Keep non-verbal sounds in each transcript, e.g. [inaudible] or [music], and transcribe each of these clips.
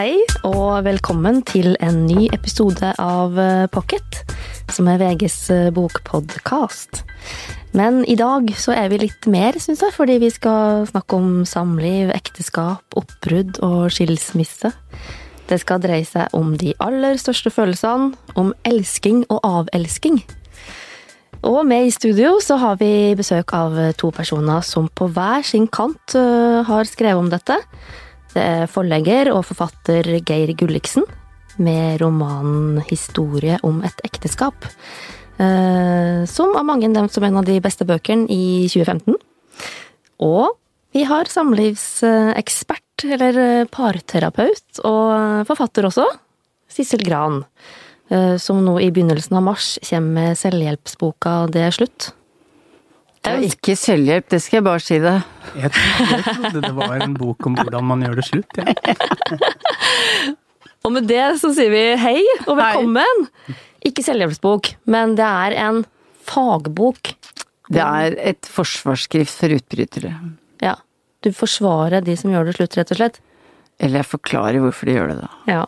Hei og velkommen til en ny episode av eh, Pocket, som er VGs eh, bokpodkast. Men i dag så er vi litt mer, syns jeg, fordi vi skal snakke om samliv, ekteskap, oppbrudd og skilsmisse. Det skal dreie seg om de aller største følelsene, om elsking og avelsking. Og med i studio så har vi besøk av to personer som på hver sin kant eh, har skrevet om dette. Det er forlegger og forfatter Geir Gulliksen med romanen 'Historie om et ekteskap'. eh, Som av mange nevnt som en av de beste bøkene i 2015. Og vi har samlivsekspert, eller parterapeut, og forfatter også, Sissel Gran. eh, Som nå i begynnelsen av mars kommer med selvhjelpsboka 'Det er slutt'. Det er ikke selvhjelp, det skal jeg bare si det. Jeg trodde, jeg trodde det var en bok om hvordan man gjør det slutt. Ja. Og med det så sier vi hei og velkommen! Ikke selvhjelpsbok, men det er en fagbok. Det er et forsvarsskrift for utbrytere. Ja. Du forsvarer de som gjør det slutt, rett og slett. Eller jeg forklarer hvorfor de gjør det, da. Ja.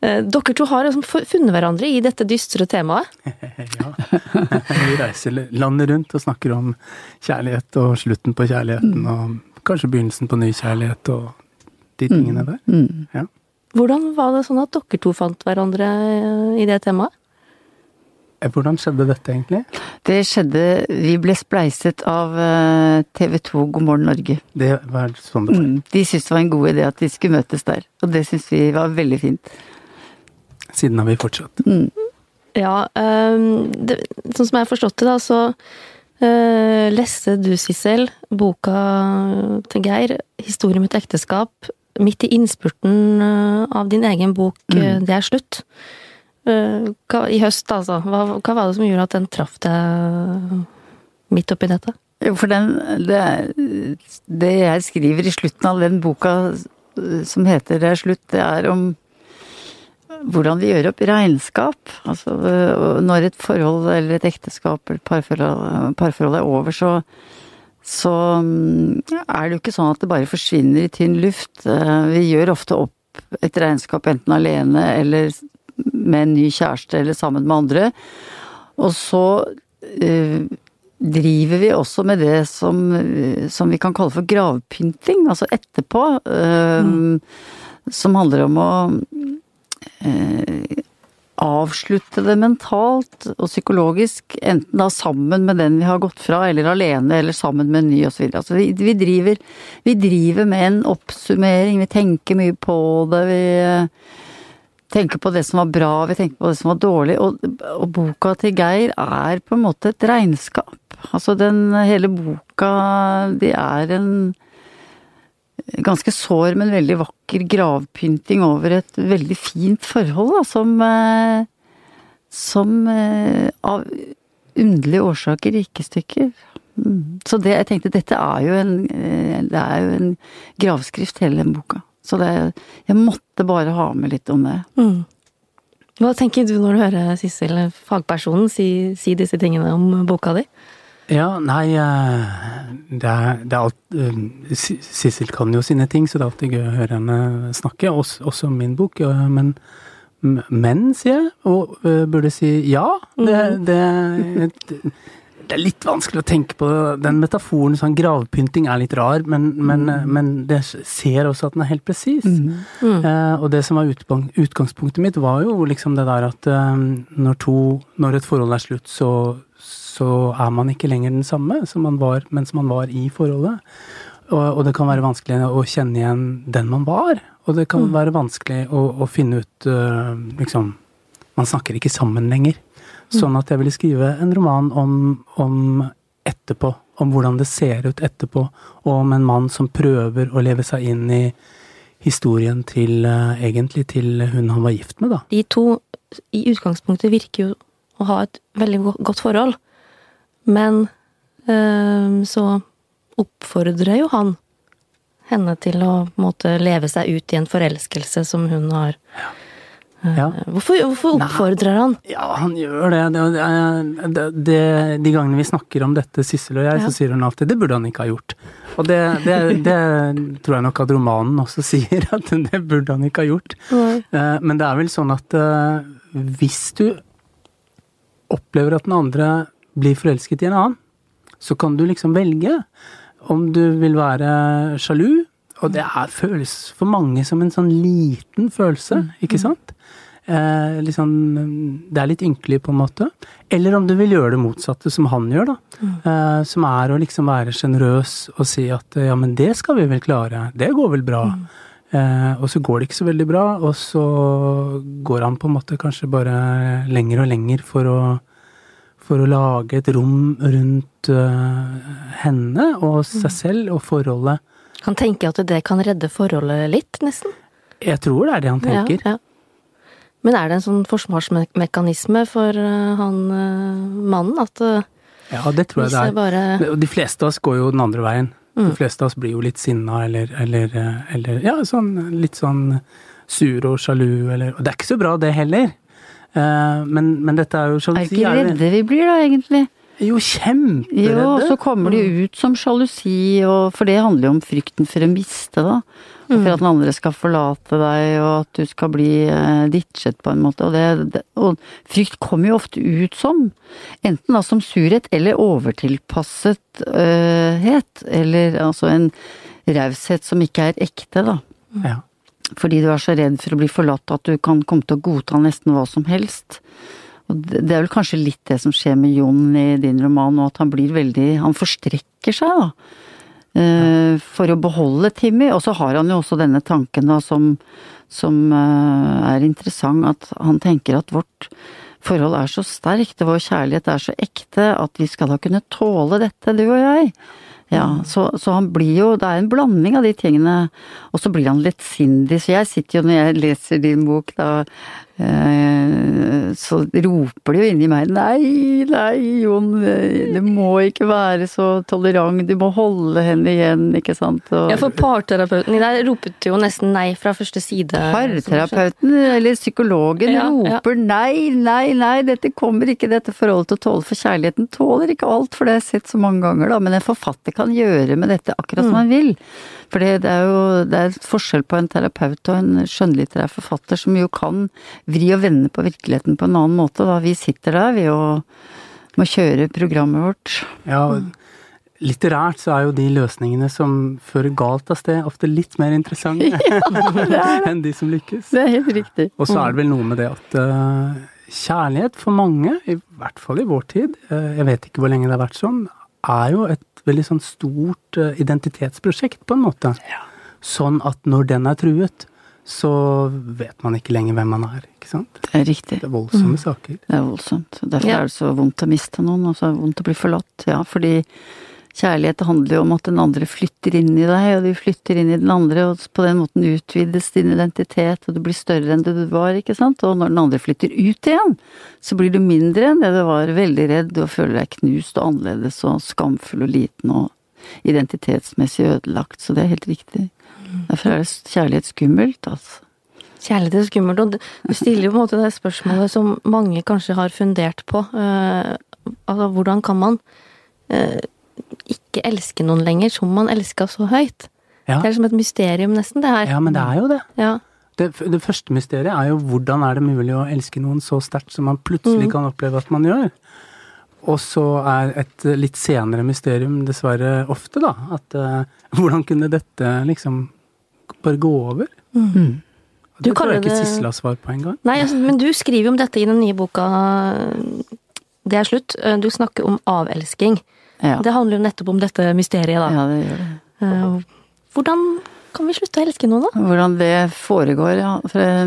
Eh, Dere to har liksom funnet hverandre i dette dystre temaet. [laughs] Ja. [laughs] Vi reiser landet rundt og snakker om kjærlighet og slutten på kjærligheten, og kanskje begynnelsen på ny kjærlighet og de tingene der. Mm. Ja. Hvordan var det sånn at dere to fant hverandre eh, i det temaet? Eh, Hvordan skjedde dette egentlig? Det skjedde Vi ble spleiset av TV 2 God morgen Norge. Det var sånn det var. Mm. De syntes det var en god idé at de skulle møtes der, og det syntes vi var veldig fint. Siden har vi fortsatt. Mm. Ja, um, det, sånn som jeg har forstått det, da, så uh, leste du, Sissel, boka til Geir, 'Historie om et ekteskap', midt i innspurten uh, av din egen bok mm. 'Det er slutt'. Uh, hva, I høst, altså. Hva, hva var det som gjorde at den traff deg midt oppi dette? Jo, for den det, det jeg skriver i slutten av den boka eh, som heter 'Det er slutt', det er om hvordan vi gjør opp regnskap. Altså øh, når et forhold eller et ekteskap eller parforhold, parforhold er over, så, så mm, er det jo ikke sånn at det bare forsvinner i tynn luft. Eh, Vi gjør ofte opp et regnskap enten alene eller med en ny kjæreste eller sammen med andre. Og så øh, driver vi også med det som, øh, som vi kan kalle for gravpynting, altså etterpå. Mm. Som handler om å avslutte det mentalt og psykologisk, enten da sammen med den vi har gått fra, eller alene, eller sammen med en ny osv. Altså vi, vi, driver, vi driver med en oppsummering, vi tenker mye på det, vi eh, tenker på det som var bra, vi tenker på det som var dårlig, og, og boka til Geir er på en måte et regnskap. Altså den hele boka, det er en ganske sår, men veldig vakker gravpynting over et veldig fint forhold, da, som eh, Som eh, av underlige årsaker ikke stykker. Mm. Så det, jeg tenkte dette er jo en eh, Det er jo en gravskrift, hele den boka. Så det, jeg måtte bare ha med litt om det. Mm. Hva tenker du når du hører Sissel, fagpersonen, si, si disse tingene om boka di? Ja, nei eh, Det er, det er alt eh, Sissel kan jo sine ting, så det er alltid gøy å høre henne snakke. Også, også min bok. Men men, sier jeg, og eh, burde si ja. Det, det, det er litt vanskelig å tenke på den metaforen. sånn Gravpynting er litt rar, men, men, men det ser også at den er helt presis. Eh, og det som var utgangspunktet mitt, var jo liksom det der at når, to, når et forhold er slutt, så, så er man ikke lenger den samme som man var mens man var i forholdet. Og, og det kan være vanskelig å kjenne igjen den man var. Og det kan være vanskelig å, å finne ut uh, liksom Man snakker ikke sammen lenger. Sånn at jeg ville skrive en roman om, om etterpå. Om hvordan det ser ut etterpå. Og om en mann som prøver å leve seg inn i historien til eh, egentlig til hun han var gift med, da. De to i utgangspunktet virker jo å ha et veldig godt forhold, men øh, så oppfordrer jo han henne til å måte leve seg ut i en forelskelse som hun har Ja. Hvorfor, hvorfor oppfordrer han? Ja, han gjør det. Det, det, det. De gangene vi snakker om dette, Sissel og jeg, Ja. så sier hun alltid 'det burde han ikke ha gjort'. Og det, det, det tror jeg nok at romanen også [laughs] sier, at det burde han ikke ha gjort. Nei. Eh, Men det er vel sånn at eh, hvis du opplever at den andre blir forelsket i en annen, så kan du liksom velge om du vil være sjalu, og det er, føles for mange som en sånn liten følelse, ikke sant? Eh, sånn, det er litt ynkelig, på en måte. Eller om du vil gjøre det motsatte, som han gjør, da. Eh, som er å liksom være sjenerøs og si at eh, ja, men det skal vi vel klare. Det går vel bra. Eh, og så går det ikke så veldig bra, og så går han på en måte kanskje bare lenger og lenger for å, for å lage et rom rundt eh, henne og seg selv og forholdet. Han tenker at det kan redde forholdet litt, nesten. Jeg tror det er det han tenker. Ja, ja. Men er det en sånn forsvarsmekanisme for eh, han eh, mannen at Ja, det tror jeg det er. bare de fleste av oss går jo den andre veien. Mm. De fleste av oss blir jo litt sinna eller, eller, eller ja, sånn litt sånn sur og sjalu eller Og det er ikke så bra, det heller. Eh, men, men dette er jo sjalusi. er ikke redde vi blir da, egentlig? Jo, Jo, kjemperedde. og så kommer det jo ut som sjalusi, for det handler jo om frykten for å miste, da. Og Mm. For at den andre skal forlate deg, og at du skal bli eh, ditchet på en måte. Og, det, og frykt kommer jo ofte ut som enten da som surhet eller overtilpasset øh. Eller altså en raushet som ikke er ekte, da. Ja. Fordi du er så redd for å bli forlatt at du kan komme til å godta nesten hva som helst. Og det er vel kanskje litt det som skjer med Jon i din roman nå, at han blir veldig Han forstrekker seg, da. eh, For å beholde Timmy. Og så har han jo også denne tanken da som, som eh, er interessant, at han tenker at vårt forhold er så sterkt, og vår kjærlighet er så ekte, at vi skal da kunne tåle dette, du og jeg. Ja, så, så han blir jo Det er en blanding av de tingene. Og så blir han lettsindig. Så jeg sitter jo når jeg leser din bok, da Så roper det jo inni meg Nei, nei, Jon, det må ikke være så tolerant. Du må holde henne igjen, ikke sant. Og, Ja, for parterapeuten i deg ropet jo nesten nei fra første side. Parterapeuten eller psykologen Ja, ja. roper nei, nei, nei, dette kommer ikke dette forholdet til å tåle, for kjærligheten tåler ikke alt, for det har jeg sett så mange ganger, da. Men en forfatter kan gjøre med dette akkurat Mm. som han vil. For det, det er jo det er forskjell på en terapeut og en skjønnlitterær forfatter som jo kan vri og vende på virkeligheten på en annen måte, da. Vi sitter der, vi, og må kjøre programmet vårt. Ja, litterært så er jo de løsningene som fører galt av sted, ofte litt mer interessante [laughs] [laughs] enn de som lykkes. Det er helt riktig. Og så er det vel noe med det at eh, kjærlighet for mange, i hvert fall i vår tid, eh, jeg vet ikke hvor lenge det har vært sånn, er jo et veldig sånn stort eh, identitetsprosjekt, på en måte. Sånn at når den er truet, så vet man ikke lenger hvem man er, ikke sant? Det er riktig. Det er voldsomme saker. Det er voldsomt. Derfor Ja. er det så vondt å miste noen, og så vondt å bli forlatt. Ja, fordi kjærlighet handler jo om at den andre flytter inn i deg, og du flytter inn i den andre, og på den måten utvides din identitet, og du blir større enn det du var, ikke sant. Og når den andre flytter ut igjen, så blir du mindre enn det du var, veldig redd og føler deg knust og annerledes og skamfull og liten og identitetsmessig ødelagt. Så det er helt riktig. Derfor er kjærlighet skummelt, altså. Kjærlighet er skummelt, og du stiller jo på en måte det spørsmålet som mange kanskje har fundert på. Uh, altså, hvordan kan man uh, ikke elske noen lenger som man elska så høyt? Ja. Det er som et mysterium, nesten, det her. ja, men det er jo det. Ja. Det, det første mysteriet er jo hvordan er det mulig å elske noen så sterkt som man plutselig Mm. kan oppleve at man gjør. Og så er et litt senere mysterium dessverre ofte, da, at uh, [laughs] hvordan kunne dette liksom bare gå over? Mm. Det Du tror jeg kaller ikke det- Sissel har svar på engang. Nei, altså, men du skriver jo om dette i den nye boka Det er slutt. Eh, Du snakker om avelsking. Ja. Det handler jo nettopp om dette mysteriet, da. ja, det gjør det. Eh, Hvordan kan vi slutte å elske noen, da? Hvordan det foregår, ja. For eh,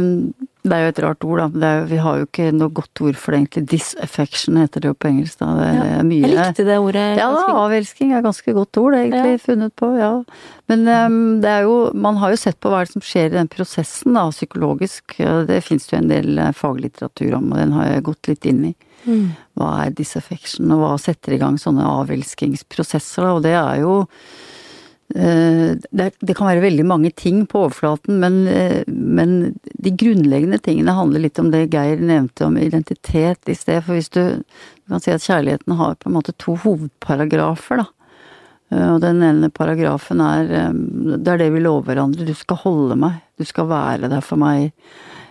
det er jo et rart ord, da. Det er vi har jo ikke noe godt ord for det egentlig. Disaffection heter det jo på engelsk, da. Det, er mye Jeg likte det ordet. Ja da, avelsking er ganske godt ord, egentlig, funnet på, ja. Men um, det er jo, man har jo sett på hva det som skjer i den prosessen, da, psykologisk. Det fins jo en del eh, faglitteratur om, og den har jeg gått litt inn i. Mm. Hva er disaffection, og hva setter i gang sånne avelskingsprosesser, da, og det er jo det, er- det kan være veldig mange ting på overflaten, men, eh, men de grunnleggende tingene handler litt om det Geir nevnte om identitet i sted. For hvis du, du kan si at kjærligheten har på en måte to hovedparagrafer, da. Eh, Og den ene paragrafen er eh, Det er det vi lover hverandre. Du skal holde meg. Du skal være der for meg.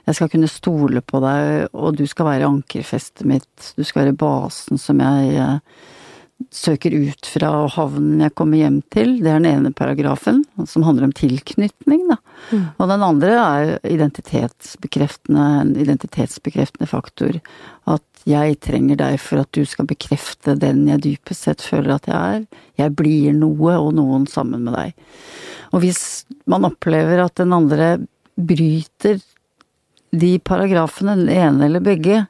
Jeg skal kunne stole på deg, og du skal være ankerfestet mitt. Du skal være basen som jeg eh, søker ut fra, havnen jeg kommer hjem til. Det er den ene paragrafen, som handler om tilknytning, da. Og den andre er identitetsbekreftende, en identitetsbekreftende faktor. At jeg trenger deg for at du skal bekrefte den jeg dypest sett føler at jeg er. Jeg blir noe og noen sammen med deg. Og hvis man opplever at den andre bryter de paragrafene, den ene eller begge,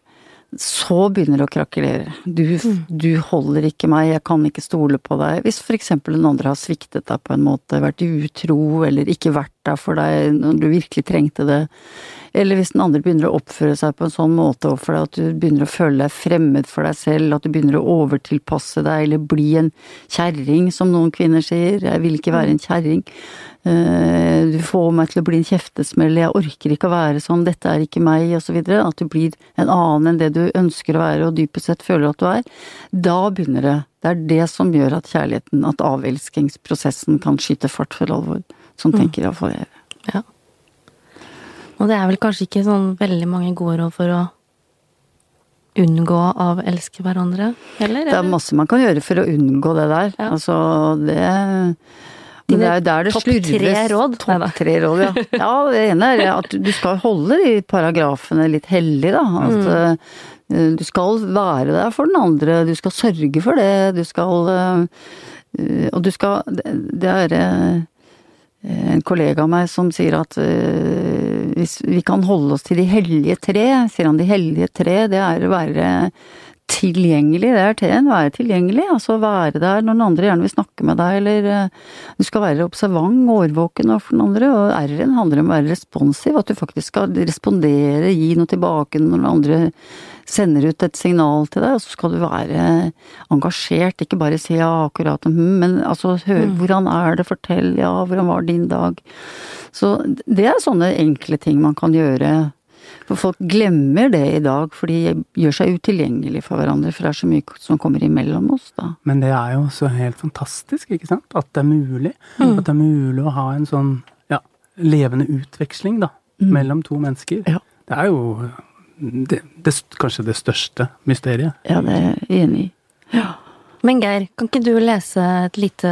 så begynner det å krakelere. Du, du holder ikke meg, jeg kan ikke stole på deg. Hvis for eksempel den andre har sviktet deg på en måte, vært utro eller ikke vært der for deg når du virkelig trengte det. Eller hvis den andre begynner å oppføre seg på en sånn måte overfor deg at du begynner å føle deg fremmed for deg selv, at du begynner å overtilpasse deg eller bli en kjerring, som noen kvinner sier. Jeg vil ikke være en kjerring. Eh, Du får meg til å bli en kjeftesmell, jeg orker ikke å være sånn, dette er ikke meg, videre. At du blir en annen enn det du ønsker å være og dypest sett føler at du er. Da begynner det. Det er det som gjør at kjærligheten, at avelskingsprosessen kan skyte fart for alvor. Sånn tenker iallfall jeg. Ja. Og det er vel kanskje ikke sånn veldig mange gode råd for å unngå å avelske hverandre, heller? Det er masse man kan gjøre for å unngå det der. Ja. Altså, det det er jo der det topp slurves. tre råd? Topp tre råd, ja. [laughs] Ja, det ene er at du skal holde de paragrafene litt hellig, da. At Mm. eh, du skal være der for den andre, du skal sørge for det, du skal eh, Og du skal Det er eh, en kollega av meg som sier at uh, hvis vi kan holde oss til de hellige tre, sier han de hellige tre, det er å være tilgjengelig, det er T-en, være tilgjengelig, altså være der når den andre gjerne vil snakke med deg, eller eh, du skal være observant, årvåken overfor den andre, og R-en handler om å være responsiv, at du faktisk skal respondere, gi noe tilbake når den andre sender ut et signal til deg, og så skal du være engasjert, ikke bare si ja, akkurat, hm, men altså hør, hvordan er det, fortell, ja, hvordan var din dag? Så det er sånne enkle ting man kan gjøre. For folk glemmer det i dag, for de gjør seg utilgjengelige for hverandre, for det er så mye som kommer imellom oss, da. Men det er jo så helt fantastisk, ikke sant? At det er mulig. At det er mulig å ha en sånn ja, levende utveksling, da. Mellom to mennesker. Ja. Det er jo det, det, kanskje det største mysteriet. Ja, det er jeg enig i. Men Geir, kan ikke du lese et lite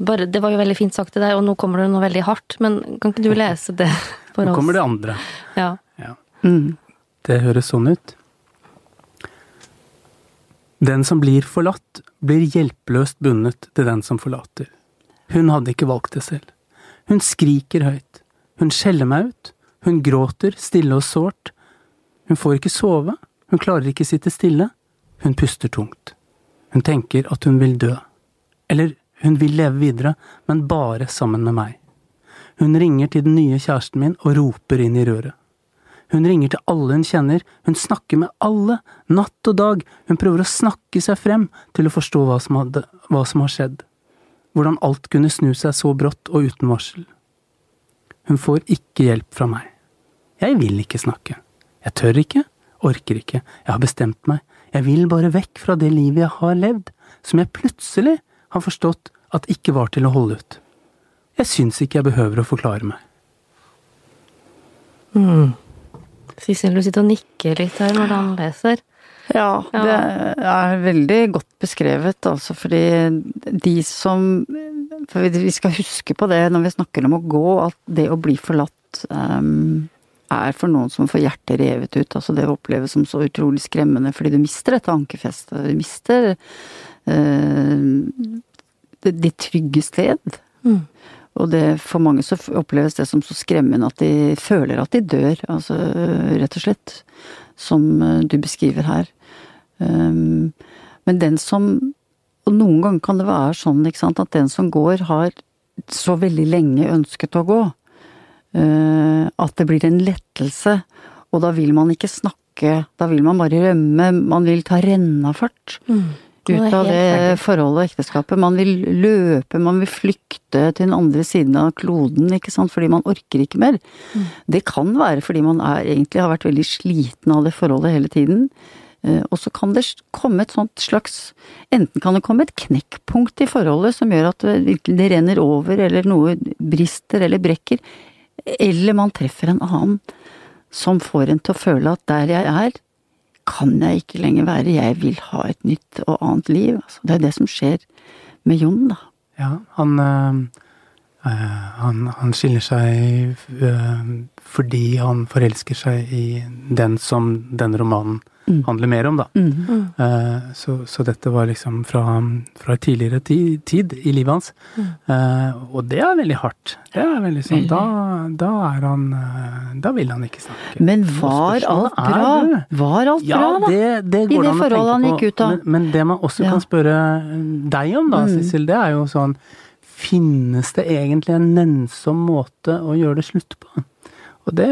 bare, Det var jo veldig fint sagt til deg, og nå kommer det noe veldig hardt, men kan ikke du lese det [laughs] for oss? Nå kommer det andre. Ja. Mm. Det høres sånn ut. Den som blir forlatt, blir hjelpeløst bundet til den som forlater. Hun hadde ikke valgt det selv. Hun skriker høyt. Hun skjeller meg ut. Hun gråter, stille og sårt. Hun får ikke sove. Hun klarer ikke sitte stille. Hun puster tungt. Hun tenker at hun vil dø. Eller hun vil leve videre, men bare sammen med meg. Hun ringer til den nye kjæresten min og roper inn i røret. Hun ringer til alle hun kjenner, hun snakker med alle, natt og dag, hun prøver å snakke seg frem til å forstå hva som, hadde, hva som har skjedd, hvordan alt kunne snu seg så brått og uten varsel. Hun får ikke hjelp fra meg. Jeg vil ikke snakke. Jeg tør ikke, orker ikke, jeg har bestemt meg, jeg vil bare vekk fra det livet jeg har levd, som jeg plutselig har forstått at ikke var til å holde ut. Jeg syns ikke jeg behøver å forklare meg. Sissel, du sitter og nikker litt her når han leser. Ja, det er veldig godt beskrevet, altså, fordi de som For vi- skal huske på det når vi snakker om å gå, at det å bli forlatt um, er for noen som får hjertet revet ut. Altså det oppleves som så utrolig skremmende, fordi du mister dette ankerfestet. Du mister uh, det, ditt trygge sted. Mm. Og det, for mange så oppleves det som så skremmende at de føler at de dør, altså rett og slett. Som eh, du beskriver her. Um, men den som Og noen ganger kan det være sånn, ikke sant, at den som går, har så veldig lenge ønsket å gå. Uh, at det blir en lettelse. Og da vil man ikke snakke, da vil man bare rømme, man vil ta rennafart. Mm. Ut av det forholdet og ekteskapet. Man vil løpe, man vil flykte til den andre siden av kloden, ikke sant, fordi man orker ikke mer. Mm. Det kan være fordi man er, egentlig har vært veldig sliten av det forholdet hele tiden. Eh, Og så kan det komme et sånt slags Enten kan det komme et knekkpunkt i forholdet som gjør at det renner over, eller noe brister eller brekker. Eller man treffer en annen som får en til å føle at der jeg er, kan jeg ikke lenger være. Jeg vil ha et nytt og annet liv. Altså, det er det som skjer med Jon, da. Ja, han, eh, han, han skiller seg øh, fordi han forelsker seg i den som denne romanen Mm. handler mer om, da. Mm. Uh, så, så dette var liksom fra, fra tidligere ti, tid i livet hans. Uh, og det er veldig hardt. Det er veldig sånn, da, da er han eh, Da vil han ikke snakke. Men var alt er bra? Var alt Ja, bra, da? det, det I det forholdet han gikk ut av. Men, men det man også Ja. kan spørre deg om, da, Mm. Sissel, det er jo sånn Finnes det egentlig en nennsom måte å gjøre det slutt på? Og det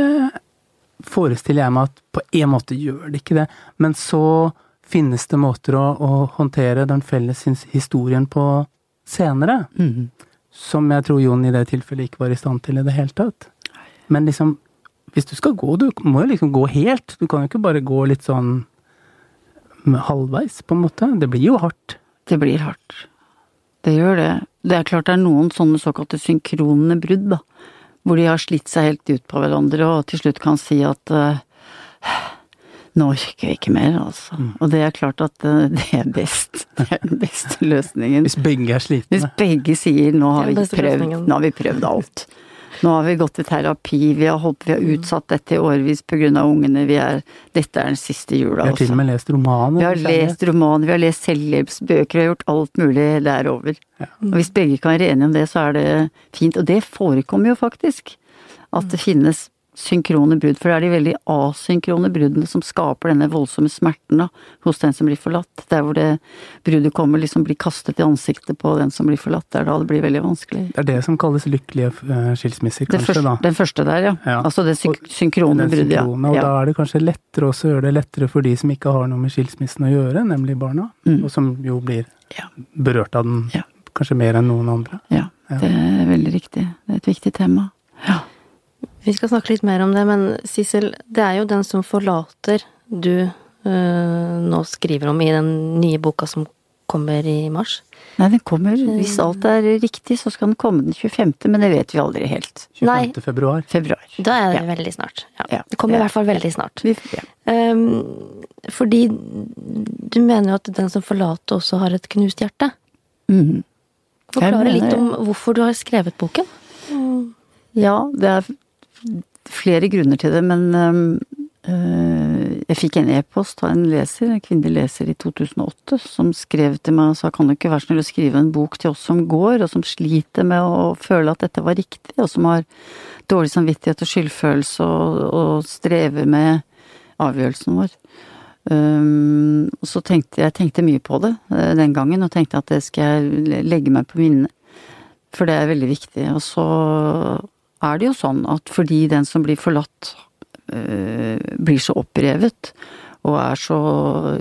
forestiller jeg meg at på en måte gjør det ikke det, men så finnes det måter å, å håndtere den felles historien på senere, Mm. som jeg tror Jon i det tilfellet ikke var i stand til i det hele tatt. Men liksom, hvis du skal gå, du må jo liksom gå helt. Du kan jo ikke bare gå litt sånn halvveis, på en måte. Det blir jo hardt. Det blir hardt. Det gjør det. Det er klart det er noen sånne såkalte synkrone brudd, da. Hvor de har slitt seg helt ut på hverandre og til slutt kan si at uh, nå orker vi ikke mer, altså. Mm. Og det er klart at eh, [laughs] det er best. Det er den beste løsningen. Hvis begge er slitne. Hvis begge sier nå har vi prøvd, nå har vi prøvd alt. Nå har vi gått i terapi, vi har, holdt, vi har utsatt dette i årevis av ungene, vi er Dette er den siste jula, også. Vi har til altså. og med lest romaner. Vi har lest romaner, vi har lest selvhjelpsbøker, vi har gjort alt mulig, det er over. Ja. Og hvis begge kan være enige om det, så er det fint. Og det forekommer jo faktisk. At det finnes synkrone brudd, for det er de veldig asynkrone bruddene som skaper denne voldsomme smerten da, hos den som blir forlatt. Der hvor det bruddet kommer, liksom blir kastet i ansiktet på den som blir forlatt. Det er da det blir veldig vanskelig. Det er det som kalles lykkelige eh, skilsmisser, kanskje, første, da. den første der, ja. Ja. Altså det syn Og synkrone bruddet, ja. Og ja. da er det kanskje lettere også å gjøre det lettere for de som ikke har noe med skilsmissen å gjøre, nemlig barna. Mm. Og som jo blir Ja. berørt av den kanskje mer enn noen andre. ja. Ja. Det er veldig riktig. Det er et viktig tema. Ja. Vi skal snakke litt mer om det, men Sissel, det er jo den som forlater du øh, nå skriver om i den nye boka som kommer i mars. Nei, den kommer, hvis alt er riktig, så skal den komme den 25., men det vet vi aldri helt. 25. Nei. februar. Februar. Da er det Ja. veldig snart. Ja. Ja. Det kommer Ja. i hvert fall veldig snart. Ehm, fordi du mener jo at den som forlater også har et knust hjerte. Mm. Forklare litt om hvorfor du har skrevet boken. ja, det er flere grunner til det, men øh, jeg fikk en e-post av en leser, en kvinnelig leser i 2008, som skrev til meg og sa kan du ikke være snill å skrive en bok til oss som går, og som sliter med å føle at dette var riktig, og som har dårlig samvittighet og skyldfølelse og, og strever med avgjørelsen vår. Og så tenkte jeg tenkte mye på det eh, den gangen, og tenkte at det skal jeg legge meg på minnet. For det er veldig viktig. Og så er det jo sånn at fordi den som blir forlatt, øh, blir så opprevet, og er så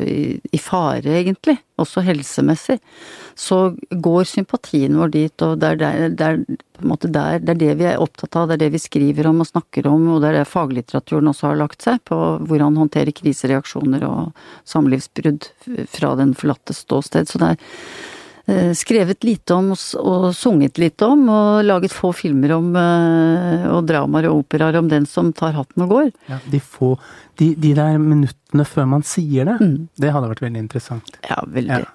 i, i fare, egentlig, også helsemessig, så går sympatien vår dit, og det er, der, er, måte der, det er det vi er opptatt av, det er det vi skriver om og snakker om, og det er det faglitteraturen også har lagt seg på, hvordan håndtere krisereaksjoner og samlivsbrudd fra den forlattes ståsted. Så det er skrevet lite om og, sunget litt om, og laget få filmer om, eh, og dramaer og operaer om den som tar hatten og går. Ja, de, få, de, de der minuttene før man sier det, Mm. det hadde vært veldig interessant. Ja, veldig. Ja.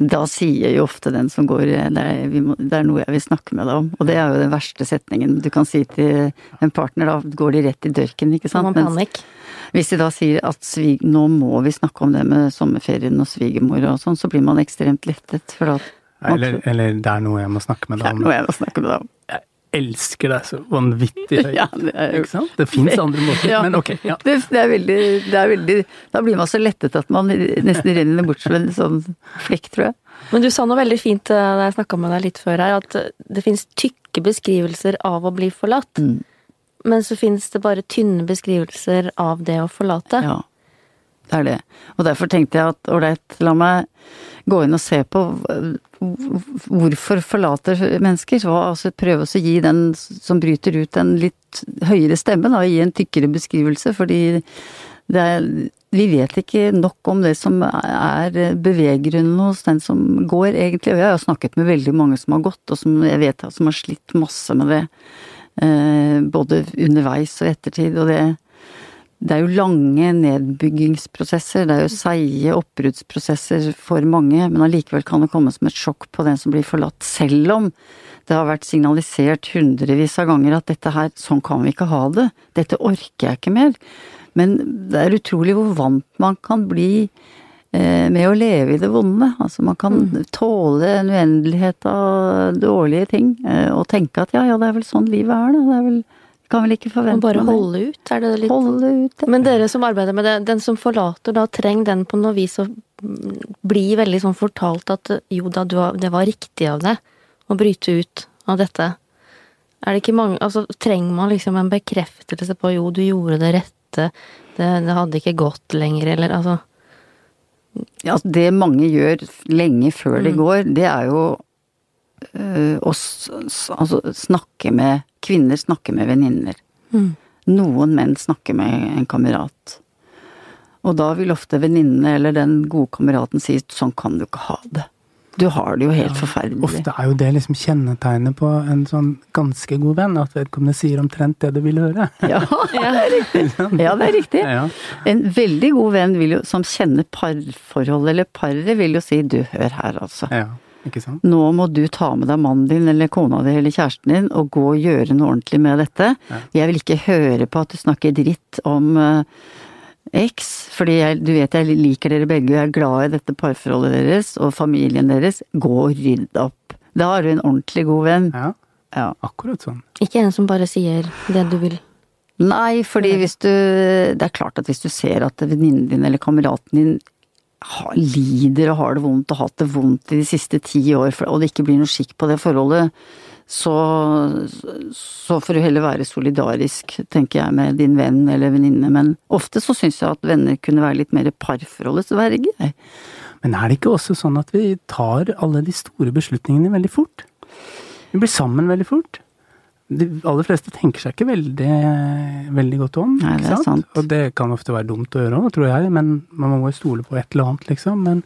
Da sier jo ofte den som går eh, det er, vi må, det er noe jeg vil snakke med deg om. Og det er jo den verste setningen du kan si til en partner, da går de rett i dørken, ikke sant. man Mens panikk? Hvis de da sier at svig, nå må vi snakke om det med sommerferien og svigermor og sånn, så blir man ekstremt lettet, for da Eller, eller det er noe jeg må snakke med deg om. det er noe jeg må snakke med deg om. Jeg elsker deg så vanvittig høyt. [laughs] Ja, det er jo Ikke sant? Det fins andre måter, Ja. men ok. Ja. Det, det, er veldig, det er veldig Da blir man så lettet at man nesten renner bort som en sånn flekk, tror jeg. Men du sa noe veldig fint eh, da jeg snakka med deg litt før her, at det fins tykke beskrivelser av å bli forlatt. Mm. Men så fins det bare tynne beskrivelser av det å forlate. Ja. Det er det. Og derfor tenkte jeg at ålreit, la meg gå inn og se på hvorfor forlater mennesker, Så, altså prøve å gi den som bryter ut en litt høyere stemme, da, gi en tykkere beskrivelse, fordi er vi vet ikke nok om det som er beveggrunnen hos den som går, egentlig. Og jeg har snakket med veldig mange som har gått, og som jeg vet som har slitt masse med det. Eh, både underveis og ettertid. Og det, det er jo lange nedbyggingsprosesser, det er jo seige oppbruddsprosesser for mange, men allikevel kan det komme som et sjokk på den som blir forlatt, selv om det har vært signalisert hundrevis av ganger at dette her, sånn kan vi ikke ha det, dette orker jeg ikke mer. Men det er utrolig hvor vant man kan bli med å leve i det vonde. Altså man kan mm. tåle en uendelighet av dårlige ting eh, og tenke at ja, ja, det er vel sånn livet er, da. Det er vel kan vel ikke forvente Og bare holde ut, er det litt Holde ut, ja. Men dere som arbeider med det, den som forlater, da trenger den på noe vis å bli veldig sånn fortalt at jo da, det var riktig av deg å bryte ut av dette. Er det ikke mange Altså, trenger man liksom en bekreftelse på jo, du gjorde det rette, det, det hadde ikke gått lenger, eller altså Ja, altså, det mange gjør lenge før det mm. går, det er jo øh, å altså, snakke med Kvinner snakker med venninner. Mm. Noen menn snakker med en kamerat. Og da vil ofte venninnene eller den gode kameraten si sånn kan du ikke ha det. Du har det jo helt ja, forferdelig. Ofte er jo det liksom kjennetegnet på en sånn ganske god venn, at vedkommende sier omtrent det du vil høre. [laughs] [laughs] Ja, det er riktig. Ja, det er riktig. En veldig god venn jo, som kjenner parforholdet eller paret, vil jo si du, hør her, altså. Ja, ikke sant? Nå må du ta med deg mannen din eller kona di eller kjæresten din og gå og gjøre noe ordentlig med dette. Jeg vil ikke høre på at du snakker dritt om uh, X, fordi jeg, du vet jeg liker dere begge, jeg er glad i dette parforholdet deres og familien deres, gå og rydd opp. Da har du en ordentlig god venn. Ja, ja. akkurat sånn. Ikke en som bare sier det du vil. Nei, fordi hvis du Det er klart at hvis du ser at venninnen din eller kameraten din lider og har det vondt og har hatt det vondt i de siste ti år, og det ikke blir noe skikk på det forholdet, så, så får du heller være solidarisk, tenker jeg, med din venn eller venninne. Men ofte så syns jeg at venner kunne være litt mer parforholdets verge. Men er det ikke også sånn at vi tar alle de store beslutningene veldig fort? Vi blir sammen veldig fort. De aller fleste tenker seg ikke veldig, veldig godt om. Nei, det er sant? Og det kan ofte være dumt å gjøre òg, tror jeg, men man må jo stole på et eller annet, liksom. Men,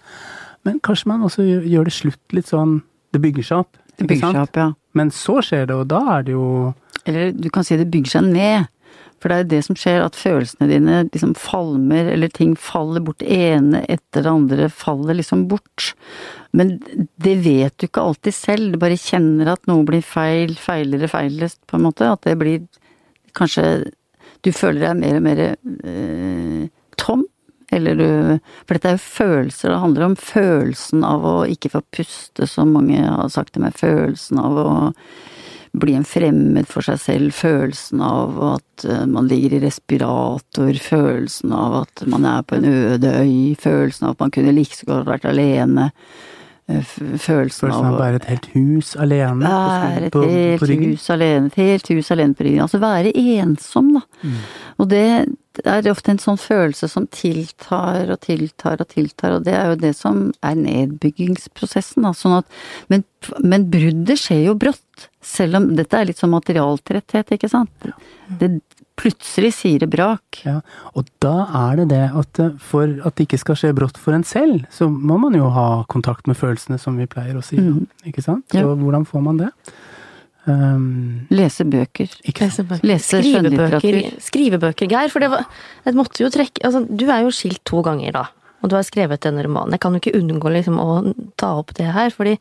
men kanskje man også gjør det slutt litt sånn Det bygger seg opp. Det bygger seg opp, ja. Men så skjer det, og da er det jo Eller du kan si det bygger seg ned. For det er jo det som skjer, at følelsene dine liksom falmer, eller ting faller bort. Det ene etter det andre faller liksom bort. Men det vet du ikke alltid selv. Du bare kjenner at noe blir feil, feilere, feilest, på en måte. At det blir kanskje Du føler deg mer og mer eh, tom. Eller du For dette er jo følelser det handler om. Følelsen av å ikke få puste, som mange har sagt til meg. Følelsen av å bli en fremmed for seg selv. Følelsen av at eh, man ligger i respirator. Følelsen av at man er på en øde øy. Følelsen av at man kunne like så godt vært alene. Eh, følelsen, Følelsen av å være et helt hus alene? Være et helt hus alene, et helt hus alene på ryggen. Altså være ensom, da. Mm. Og det er ofte en sånn følelse som tiltar og tiltar og tiltar, og det er jo det som er nedbyggingsprosessen, da. Sånn at, men, men bruddet skjer jo brått. Selv om dette er litt sånn materialtretthet, ikke sant. Det, plutselig sier det brak. Ja, og da er det det at eh, for at det ikke skal skje brått for en selv, så må man jo ha kontakt med følelsene, som vi pleier å si. Mm. Ikke sant? Så ja. hvordan får man det? Um, lese bøker. Lese, bøker. Lese skrivebøker, skrivebøker, Geir. For det var Jeg måtte jo trekke Altså, du er jo skilt to ganger, da. Og du har skrevet denne romanen. Jeg kan jo ikke unngå liksom å ta opp det her, fordi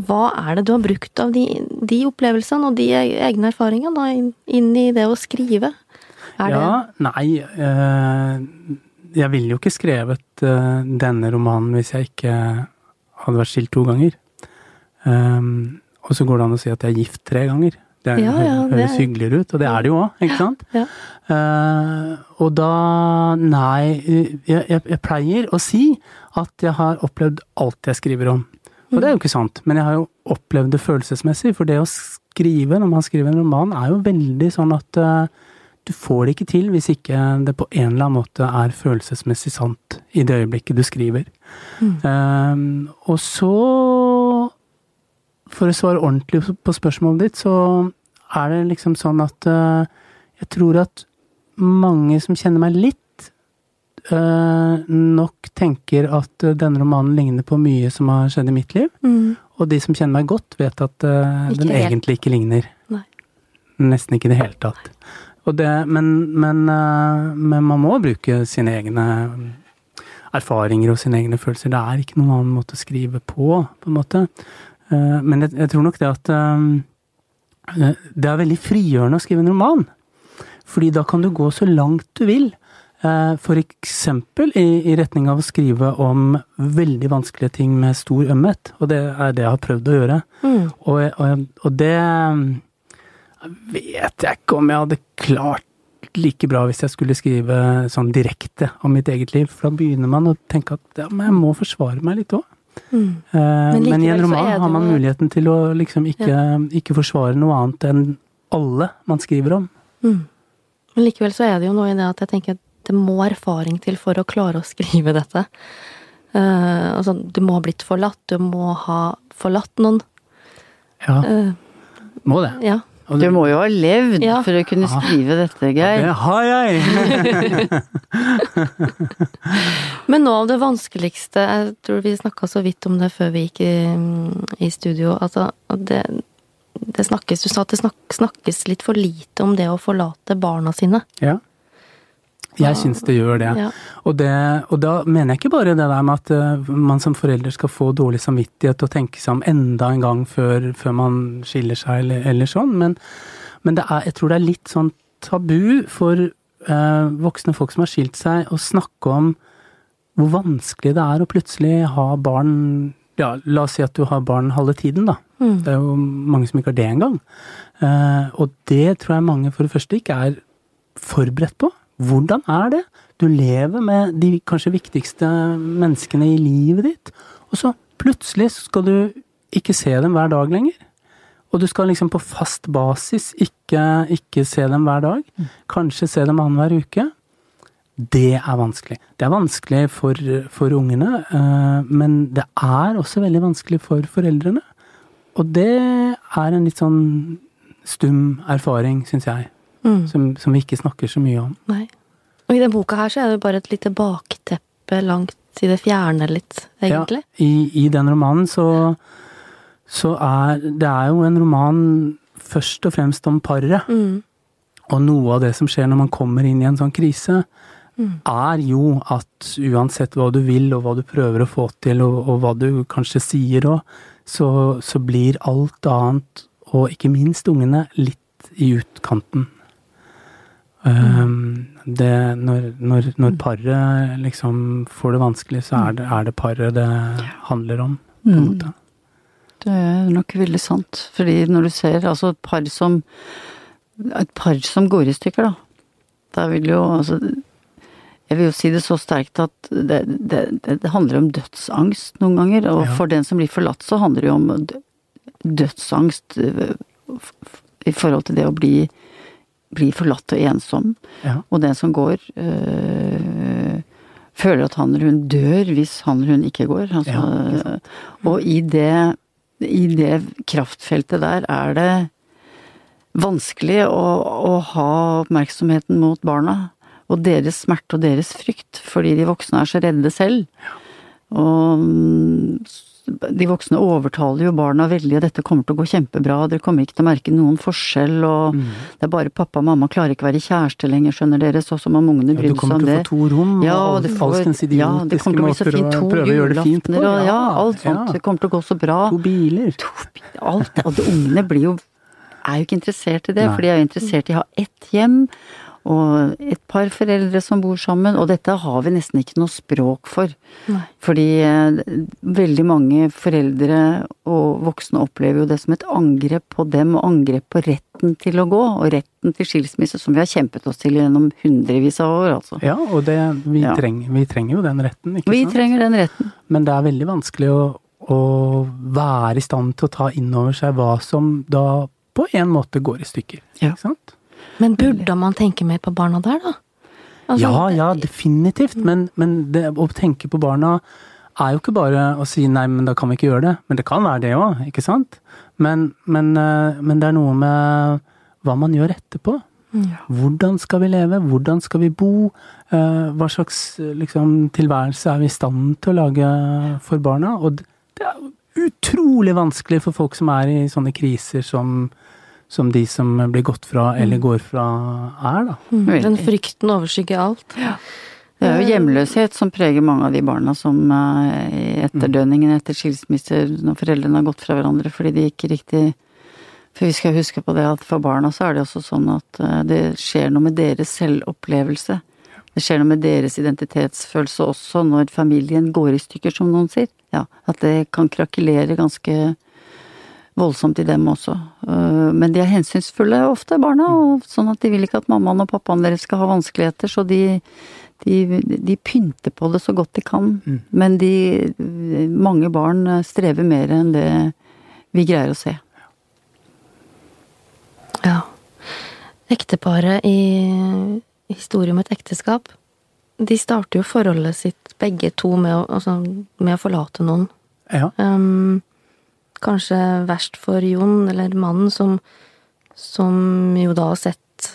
hva er det du har brukt av de, de opplevelsene og de egne erfaringene da, inn i det å skrive? Er ja, det Nei. Øh, jeg ville jo ikke skrevet øh, denne romanen hvis jeg ikke hadde vært skilt to ganger. Um, og så går det an å si at jeg er gift tre ganger. Det ja, ja, høres hyggeligere ut, og det er det jo òg, ikke sant? Ja, uh, og da Nei, jeg, jeg, jeg, pleier å si at jeg har opplevd alt jeg skriver om. Og det er jo ikke sant, men jeg har jo opplevd det følelsesmessig, for det å skrive når man skriver en roman, er jo veldig sånn at uh, du får det ikke til hvis ikke det på en eller annen måte er følelsesmessig sant i det øyeblikket du skriver. Mm. Um, og så, for å svare ordentlig på spørsmålet ditt, så er det liksom sånn at uh, jeg tror at mange som kjenner meg litt, uh, nok tenker at uh, denne romanen ligner på mye som har skjedd i mitt liv. Mm. Og de som kjenner meg godt, vet at uh, den helt. egentlig ikke ligner. Nei. Nesten ikke i det hele tatt. Og det, men, men, men man må bruke sine egne erfaringer og sine egne følelser. Det er ikke noen annen måte å skrive på, på en måte. Uh, men jeg, jeg tror nok det at um, uh, Det er veldig frigjørende å skrive en roman. Fordi da kan du gå så langt du vil. Eh, For eksempel i, i retning av å skrive om veldig vanskelige ting med stor ømhet. Og det er det jeg har prøvd å gjøre. Mm. Og, og, og det vet jeg ikke om jeg hadde klart like bra hvis jeg skulle skrive sånn direkte om mitt eget liv. For da begynner man å tenke at ja, men jeg må forsvare meg litt òg. Mm. Men, men, i en roman har man muligheten til å liksom ikke, ikke forsvare noe annet enn alle man skriver om. Mm. Men likevel så er det jo noe i det at jeg tenker at det må erfaring til for å klare å skrive [laughs] dette. Uh, altså, du må ha blitt forlatt, du må ha forlatt noen. Ja, Uh, må det. ja. Du må jo ha levd Ja. for å kunne Ja. skrive dette, Geir. Det har jeg! [laughs] Men noe av det vanskeligste, jeg tror vi snakka så vidt om det før vi gikk i, i studio, altså det, det snakkes, Du sa at det snak, snakkes litt for lite om det å forlate barna sine. Ja. Jeg syns det gjør det. Ja. Og, det. og da mener jeg ikke bare det der med at eh, man som forelder skal få dårlig samvittighet og tenke seg om enda en gang før, før man skiller seg eller, eller sånn, men, men det er, jeg tror det er litt sånn tabu for eh, voksne folk som har skilt seg, å snakke om hvor vanskelig det er å plutselig ha barn ja, La oss si at du har barn halve tiden, da. Mm. Det er jo mange som ikke har det engang. Eh, og det tror jeg mange for det første ikke er forberedt på. Hvordan er det? Du lever med de kanskje viktigste menneskene i livet ditt, og så plutselig skal du ikke se dem hver dag lenger. Og du skal liksom på fast basis ikke, ikke se dem hver dag. Kanskje se dem annenhver uke. Det er vanskelig. Det er vanskelig for, for ungene, eh, men det er også veldig vanskelig for foreldrene. Og det er en litt sånn stum erfaring, syns jeg, Mm. som, som vi ikke snakker så mye om. Nei. Og i den boka her så er det bare et lite bakteppe langt i det fjerne litt, egentlig. Ja, i, I den romanen så, så er Det er jo en roman først og fremst om paret. Mm. Og noe av det som skjer når man kommer inn i en sånn krise, Mm. er jo at uansett hva du vil, og hva du prøver å få til, og, og hva du kanskje sier òg, så, så blir alt annet, og ikke minst ungene, litt i utkanten. Um, det, når, når, når paret liksom får det vanskelig, så er det, er det paret det handler om. på en Mm. måte. Det er nok veldig sant. Fordi når du ser altså et par som Et par som går i stykker, da. Da vil jo altså Jeg vil jo si det så sterkt at det, det, det, handler om dødsangst noen ganger. Og Ja. for den som blir forlatt, så handler det jo om dødsangst f- i forhold til det å bli, bli forlatt og ensom. Ja. Og den som går, øh, føler at han eller hun dør hvis han eller hun ikke går. Altså, Ja, ikke og i det, i det kraftfeltet der er det vanskelig å, å ha oppmerksomheten mot barna. Og deres smerte og deres frykt, fordi de voksne er så redde selv. Og mm, de voksne overtaler jo barna veldig, og dette kommer til å gå kjempebra, og dere kommer ikke til å merke noen forskjell, og Mm. det er bare pappa og mamma klarer ikke å være kjæreste lenger, skjønner dere, så som om ungene Ja, brydde du kommer til å få to rom, Ja, og det får- alskens idiotiske måter å prøve å gjøre det fint på. Ja, ja, alt sånt. ja. Det kommer til å gå så bra. To biler. To, Alt. Og de ungene blir jo er jo ikke interessert i det, Nei. for de er jo interessert i å ha ett hjem og et par foreldre som bor sammen, og dette har vi nesten ikke noe språk for. Nei. Fordi eh, veldig mange foreldre og voksne opplever jo det som et angrep på dem, og angrep på retten til å gå, og retten til skilsmisse, som vi har kjempet oss til gjennom hundrevis av år, altså. Ja, og det, vi, Ja. trenger, vi trenger jo den retten, ikke Vi sant? trenger den retten. Men det er veldig vanskelig å, å være i stand til å ta inn over seg hva som da på en måte går i stykker. Ja. Ikke sant? Men burde man tenke mer på barna der, da? Altså, ja, ja, definitivt. Men, men det, å tenke på barna er jo ikke bare å si nei, men da kan vi ikke gjøre det. Men det kan være det òg, ikke sant? Men, men, eh, men det er noe med hva man gjør etterpå. Hvordan skal vi leve? Hvordan skal vi bo? Eh, Hva slags eh, liksom, tilværelse er vi i stand til å lage for barna? Og det det er utrolig vanskelig for folk som er i sånne kriser som, som de som blir gått fra eller går fra, er, da. Mm, Den frykten overskygger alt. Det er jo hjemløshet som preger mange av de barna som er i etterdønningen etter skilsmisser når foreldrene har gått fra hverandre fordi de ikke riktig For vi skal huske på det at for barna så er det også sånn at eh, det skjer noe med deres selvopplevelse. Det skjer noe med deres identitetsfølelse også når familien går i stykker, som noen sier. Ja, at det kan krakelere ganske voldsomt i dem også. Øh, Men de er hensynsfulle ofte, barna, og sånn at de vil ikke at mammaen og pappaen deres skal ha vanskeligheter, så de, de, de pynter på det så godt de kan. Men de, mange barn strever mer enn det vi greier å se. Ja. Ekteparet i Historie om et ekteskap, de starter jo forholdet sitt begge to med å, altså, med å forlate noen. Ja. Um, kanskje verst for Jon, eller mannen, som, som jo da har sett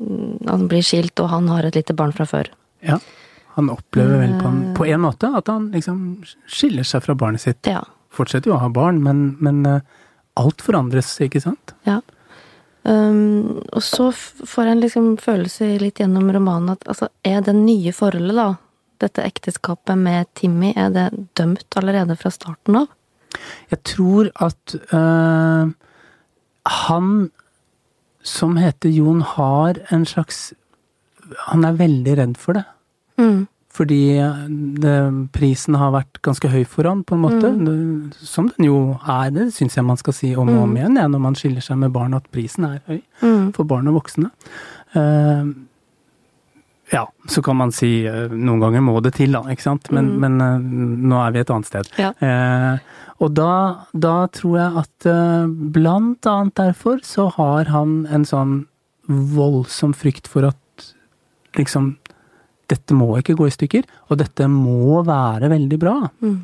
mm, Han blir skilt, og han har et lite barn fra før. ja. Han opplever vel på en, på en måte at han liksom skiller seg fra barnet sitt. Ja. Fortsetter jo å ha barn, men, men eh, alt forandres, ikke sant? ja. Um, og så får jeg en liksom følelse litt gjennom romanen at altså, er det nye forholdet, da, dette ekteskapet med Timmy, er det dømt allerede fra starten av? Jeg tror at øh, han som heter Jon, har en slags Han er veldig redd for det. Mm. Fordi det, prisen har vært ganske høy for han, på en måte. Mm. Som den jo er, det syns jeg man skal si om og om igjen, ja, når man skiller seg med barn, at prisen er høy Mm. for barn og voksne. Uh, ja, så kan man si eh, noen ganger må det til, da, ikke sant. Men, men eh, nå er vi et annet sted. Ja. Eh, og da, da tror jeg at eh, blant annet derfor så har han en sånn voldsom frykt for at liksom dette må ikke gå i stykker, og dette må være veldig bra. Mm.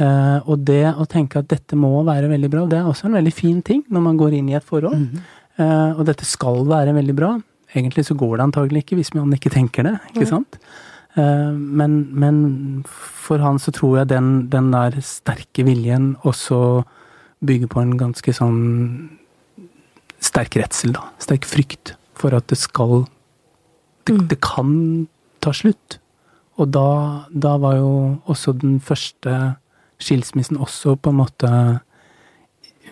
Uh, og det å tenke at dette må være veldig bra, det er også en veldig fin ting når man går inn i et forhold. Eh, og dette skal være veldig bra. Egentlig så går det antagelig ikke hvis man ikke tenker det, ikke sant? Eh, men, men for han så tror jeg den, den der sterke viljen også bygger på en ganske sånn sterk redsel, da. Sterk frykt for at det skal Det, det kan ta slutt. Og da, da var jo også den første skilsmissen også på en måte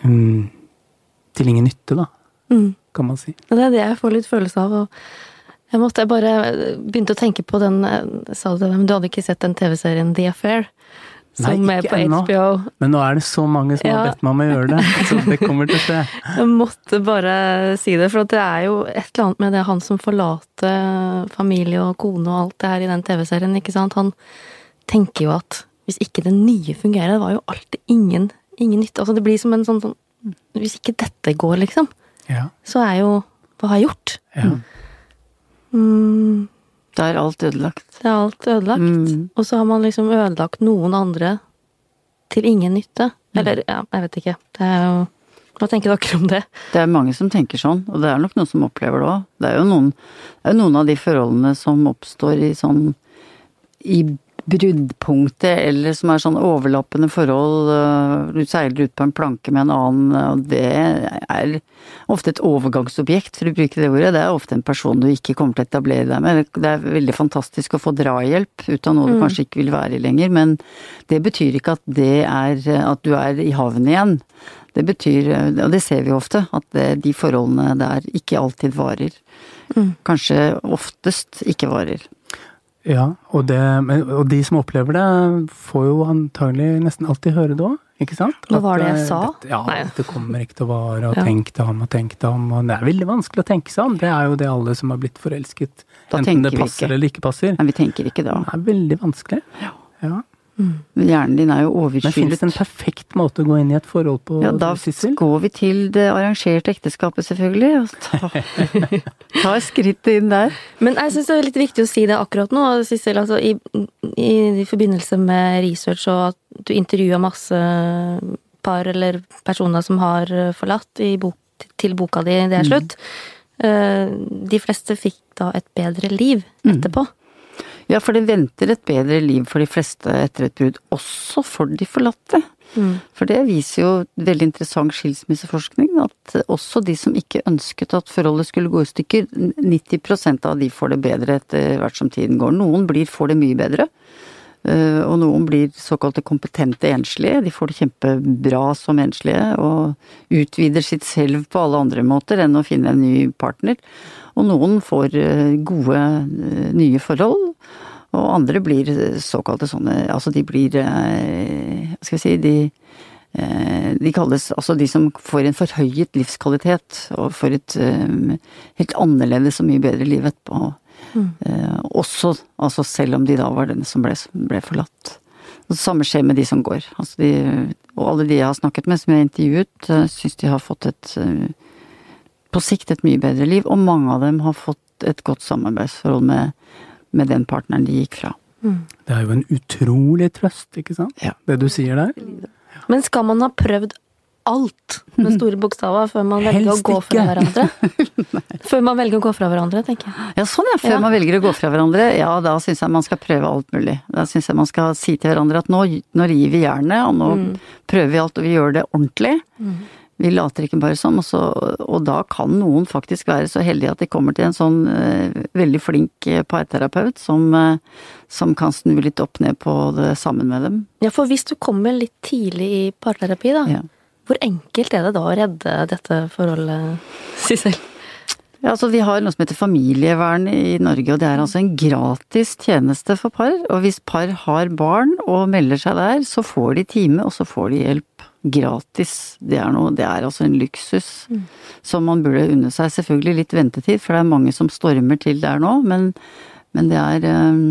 um, til ingen nytte, da, Mm. kan man si. Ja, Det er det jeg får litt følelse av. og jeg måtte bare begynte å tenke på den eh, sa du, det, men du hadde ikke sett den TV-serien The Affair? Som Nei, er på ennå. HBO. Men nå er det så mange som har bedt meg om å gjøre det, så det kommer til å skje. [laughs] Jeg måtte bare si det, for det er jo et eller annet med det han som forlater familie og kone og alt det her i den TV-serien, ikke sant. Han tenker jo at hvis ikke det nye fungerer, det var jo alltid ingen, ingen nytte. Altså det blir som en sånn sånn Hvis ikke dette går, liksom, Ja, så er jo Hva har jeg gjort? ja. Mm, Da er alt ødelagt. det er alt ødelagt. Mm. Og så har man liksom ødelagt noen andre til ingen nytte. Eller, ja, jeg vet ikke. Det er jo Hva tenker dere om det? Det er mange som tenker sånn, og det er nok noen som opplever det òg. Det er jo noen, det er noen av de forholdene som oppstår i sånn i bruddpunktet, eller som er sånn overlappende forhold. øh, Du seiler ut på en planke med en annen, og det er ofte et overgangsobjekt, for å bruke det ordet. Det er ofte en person du ikke kommer til å etablere deg med. Det er veldig fantastisk å få drahjelp ut av noe du kanskje ikke vil være i lenger, men det betyr ikke at det er at du er i havn igjen. Det betyr, og det ser vi ofte, at det, de forholdene der ikke alltid varer. Kanskje oftest ikke varer. Ja, og, det, og de som opplever det, får jo antagelig nesten alltid høre det òg, ikke sant? Hva var det jeg eh, sa? Dette, ja, Nei. det kommer ikke til å vare, og Ja. tenk deg om og tenk deg om, og det er veldig vanskelig å tenke seg om. Det er jo det alle som har blitt forelsket, Da enten det passer eller ikke passer. Men vi tenker ikke da. Det er veldig vanskelig. Ja. Ja. Hjernen din er jo Men finnes overskyllet. det en perfekt måte å gå inn i et forhold på, Ja, da Sissel? går vi til det arrangerte ekteskapet, selvfølgelig. Og ta, [laughs] tar skrittet inn der. Men jeg syns det er litt viktig å si det akkurat nå, Sissel. Altså, i, i, I forbindelse med research og at du intervjua masse par eller personer som har forlatt i bok, til boka di 'Det er slutt'. Mm. De fleste fikk da et bedre liv etterpå. Ja, for det venter et bedre liv for de fleste etter et brudd, også for de forlatte. Mm. For det viser jo veldig interessant skilsmisseforskning, at også de som ikke ønsket at forholdet skulle gå i stykker, 90% av de får det bedre etter hvert som tiden går. Noen blir, får det mye bedre, eh, og noen blir såkalte kompetente enslige. De får det kjempebra som enslige, og utvider sitt selv på alle andre måter enn å finne en ny partner. Og noen får eh, gode eh, nye forhold, og andre blir såkalte sånne Altså de blir eh, Hva skal vi si De, de kalles altså de som får en forhøyet livskvalitet og får et helt annerledes og mye bedre liv etterpå. Mm. også altså selv om de da var den som ble, ble forlatt. Og det samme skjer med de som går. Altså de, og alle de jeg har snakket med, som jeg har intervjuet, syns de har fått et på sikt et mye bedre liv, og mange av dem har fått et godt samarbeidsforhold med, med den partneren de gikk fra. Det er jo en utrolig trøst, ikke sant? Ja. Det du sier der. Men skal man ha prøvd alt med store bokstaver før man velger å gå fra hverandre? [laughs] før man velger å gå fra hverandre, tenker jeg. Ja, sånn ja. Før Ja. man velger å gå fra hverandre, ja da syns jeg man skal prøve alt mulig. Da syns jeg man skal si til hverandre at nå, nå rir vi jernet, og nå prøver vi alt, og vi gjør det ordentlig. Vi later ikke bare som, og, så, og da kan noen faktisk være så heldige at de kommer til en sånn eh, veldig flink eh, parterapeut som, eh, som kan snu litt opp ned på det sammen med dem. Ja, for hvis du kommer litt tidlig i parterapi, da, Ja. hvor enkelt er det da å redde dette forholdet, Sissel? Ja, altså Vi har noe som heter familievern i Norge, og det er altså en gratis tjeneste for par. Og hvis par har barn og melder seg der, så får de time, og så får de hjelp gratis. Det er, noe, det er altså en luksus som man burde unne seg. Selvfølgelig litt ventetid, for det er mange som stormer til der nå, men, men det er eh,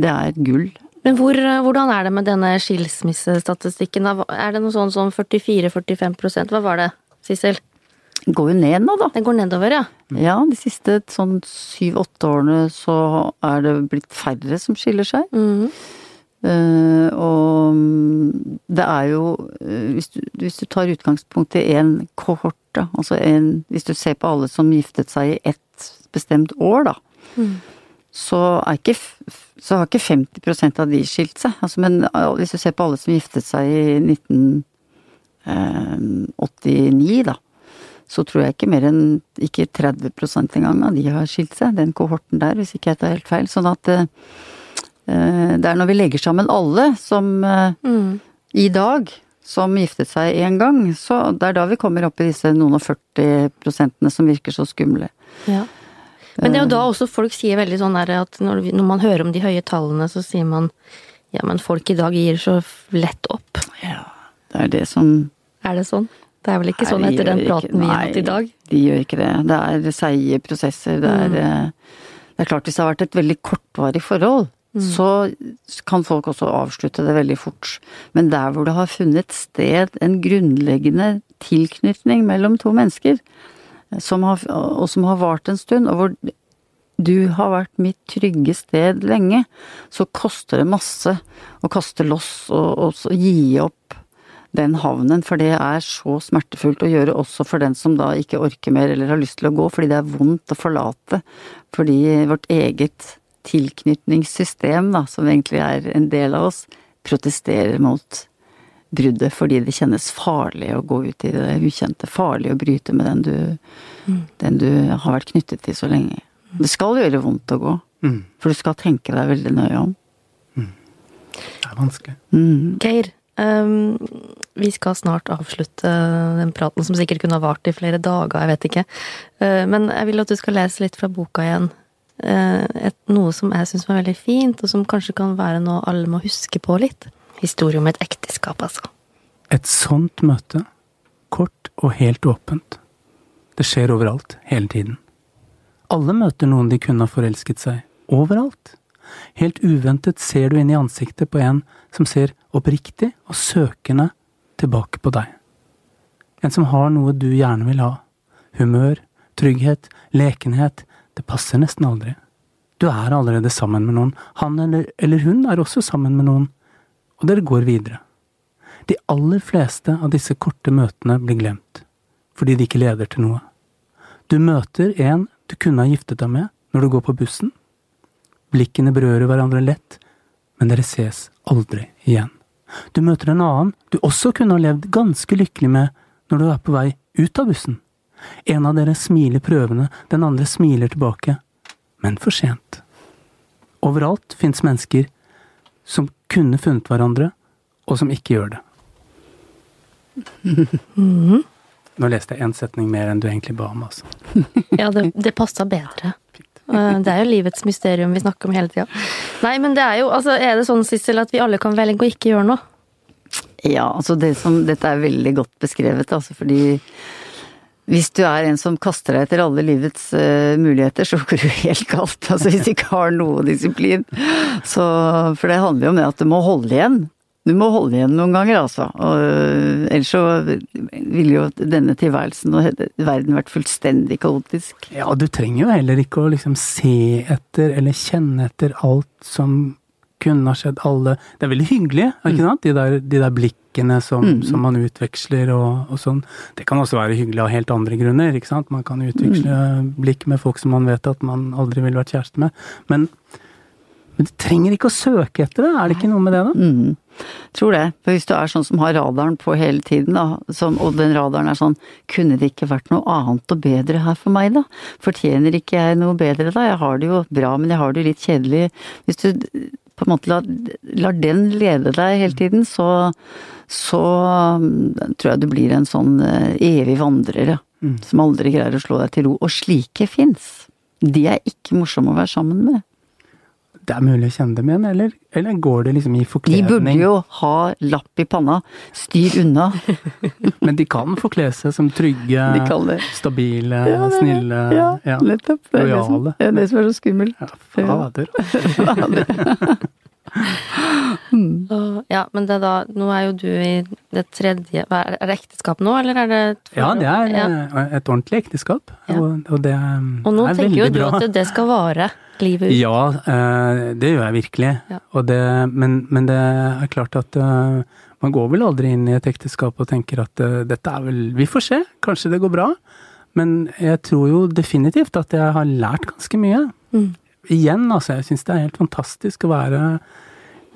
det er gull. Men hvor, hvordan er det med denne skilsmissestatistikken? Er det noe sånn som 44-45% Hva var det, Sissel? Det går jo ned nå, da. Den går nedover, ja. Ja, de siste sånn syv-åtte årene så er det blitt færre som skiller seg. Mhm. Eh, og mm, det er jo eh, hvis, du, hvis du tar utgangspunkt i én kohort, da, altså en Hvis du ser på alle som giftet seg i ett bestemt år, da, så, er ikke, så har ikke 50% av de skilt seg. Altså, men eh, hvis du ser på alle som giftet seg i 1989, da, så tror jeg ikke mer enn ikke 30% engang av de har skilt seg, den kohorten der, hvis ikke jeg tar helt feil. Sånn at det er når vi legger sammen alle som eh, Mm. i dag som giftet seg én gang, så det er da vi kommer opp i disse noen og 40 prosentene som virker så skumle. Ja. Men det er jo da også folk sier veldig sånn der at når, man hører om de høye tallene, så sier man ja, men folk i dag gir så lett opp. Ja, det er det som Er det sånn? Det er vel ikke sånn etter den praten vi har hatt i dag? Nei, de gjør ikke det. Det er seige prosesser. Det er, mm. det er klart hvis det har vært et veldig kortvarig forhold, så kan folk også avslutte det veldig fort. Men der hvor det har funnet sted en grunnleggende tilknytning mellom to mennesker, som har, og som har vart en stund, og hvor du har vært mitt trygge sted lenge, så koster det masse å kaste loss og, og gi opp den havnen, for det er så smertefullt å gjøre også for den som da ikke orker mer eller har lyst til å gå, fordi det er vondt å forlate. Fordi vårt eget tilknytningssystem, da, som egentlig er en del av oss, protesterer mot bruddet fordi det kjennes farlig å gå ut i det ukjente. Farlig å bryte med den du, den du har vært knyttet til så lenge. Det skal gjøre vondt å gå, Mm. for du skal tenke deg veldig nøye om. Det er vanskelig. Mm. Geir, um, vi skal snart avslutte den praten som sikkert kunne ha vart i flere dager, jeg vet ikke. Uh, men jeg vil at du skal lese litt fra boka igjen. Eh, et, noe som jeg syns var veldig fint, og som kanskje kan være noe alle må huske på litt. Historie om et ekteskap, altså. Et sånt møte, kort og helt åpent. Det skjer overalt, hele tiden. Alle møter noen de kunne ha forelsket seg. Overalt. Helt uventet ser du inn i ansiktet på en som ser oppriktig og søkende tilbake på deg. En som har noe du gjerne vil ha. Humør, trygghet, lekenhet. Det passer nesten aldri. Du er allerede sammen med noen. Han eller, eller hun er også sammen med noen. Og dere går videre. De aller fleste av disse korte møtene blir glemt, fordi de ikke leder til noe. Du møter en du kunne ha giftet deg med når du går på bussen. Blikkene berører hverandre lett, men dere ses aldri igjen. Du møter en annen du også kunne ha levd ganske lykkelig med når du er på vei ut av bussen. En av dere smiler prøvende, den andre smiler tilbake, men for sent. Overalt fins mennesker som kunne funnet hverandre, og som ikke gjør det. Nå leste jeg én setning mer enn du egentlig ba om, altså. [laughs] Ja, det, det passa bedre. Eh, Det er jo livets mysterium vi snakker om hele tida. Nei, men det er jo altså, Er det sånn, Sissel, at vi alle kan velge å ikke gjøre noe? Ja, altså det som, dette er veldig godt beskrevet, altså fordi hvis du er en som kaster deg etter alle livets uh, muligheter, så går du helt galt. Altså hvis du ikke har noe disiplin. Så, for det handler jo om det at du må holde igjen. Du må holde igjen noen ganger, altså. Og, øh, ellers så ville jo denne tilværelsen og verden vært fullstendig kaotisk. Ja, og du trenger jo heller ikke å liksom se etter eller kjenne etter alt som kunne ha skjedd. Alle Det er veldig hyggelig, er ikke sant? De der, de der blikkene som, som man utveksler og, og sånn. Det kan også være hyggelig av helt andre grunner, ikke sant. Man kan utveksle blikk med folk som man vet at man aldri ville vært kjæreste med. Men, men du trenger ikke å søke etter det, er det ikke noe med det, da? Mm. Tror det. For hvis du er sånn som har radaren på hele tiden, da, som, og den radaren er sånn Kunne det ikke vært noe annet og bedre her for meg, da? Fortjener ikke jeg noe bedre, da? Jeg har det jo bra, men jeg har det jo litt kjedelig. Hvis du på en måte lar, lar den lede deg hele tiden, så, så um, tror jeg du blir en sånn eh, evig vandrer, ja. Som aldri greier å slå deg til ro. Og slike fins. De er ikke morsomme å være sammen med. Det er mulig å kjenne dem igjen, eller, eller går det liksom i forkledning? De burde jo ha lapp i panna. Styr unna. [laughs] Men de kan forkle seg som trygge, De stabile, Ja, det- snille Ja, ja. nettopp. Det er det som, det er det som er så skummelt. Ja, fader. [laughs] [laughs] Og- Ja, men det er da Nå er jo du i det tredje Er er det ekteskap nå, eller er det et Ja, det er Ja. eh, et ordentlig ekteskap, Ja. og, og det bra Og nå er tenker jo veldig du bra. at det skal vare livet ut. [laughs] Ja, eh, det gjør jeg virkelig. Det, men, men det er klart at eh, man går vel aldri inn i et ekteskap og tenker at dette er vel Vi får se, kanskje det går bra. Men jeg tror jo definitivt at jeg har lært ganske mye. Mm. Igjen, altså. Jeg syns det er helt fantastisk å være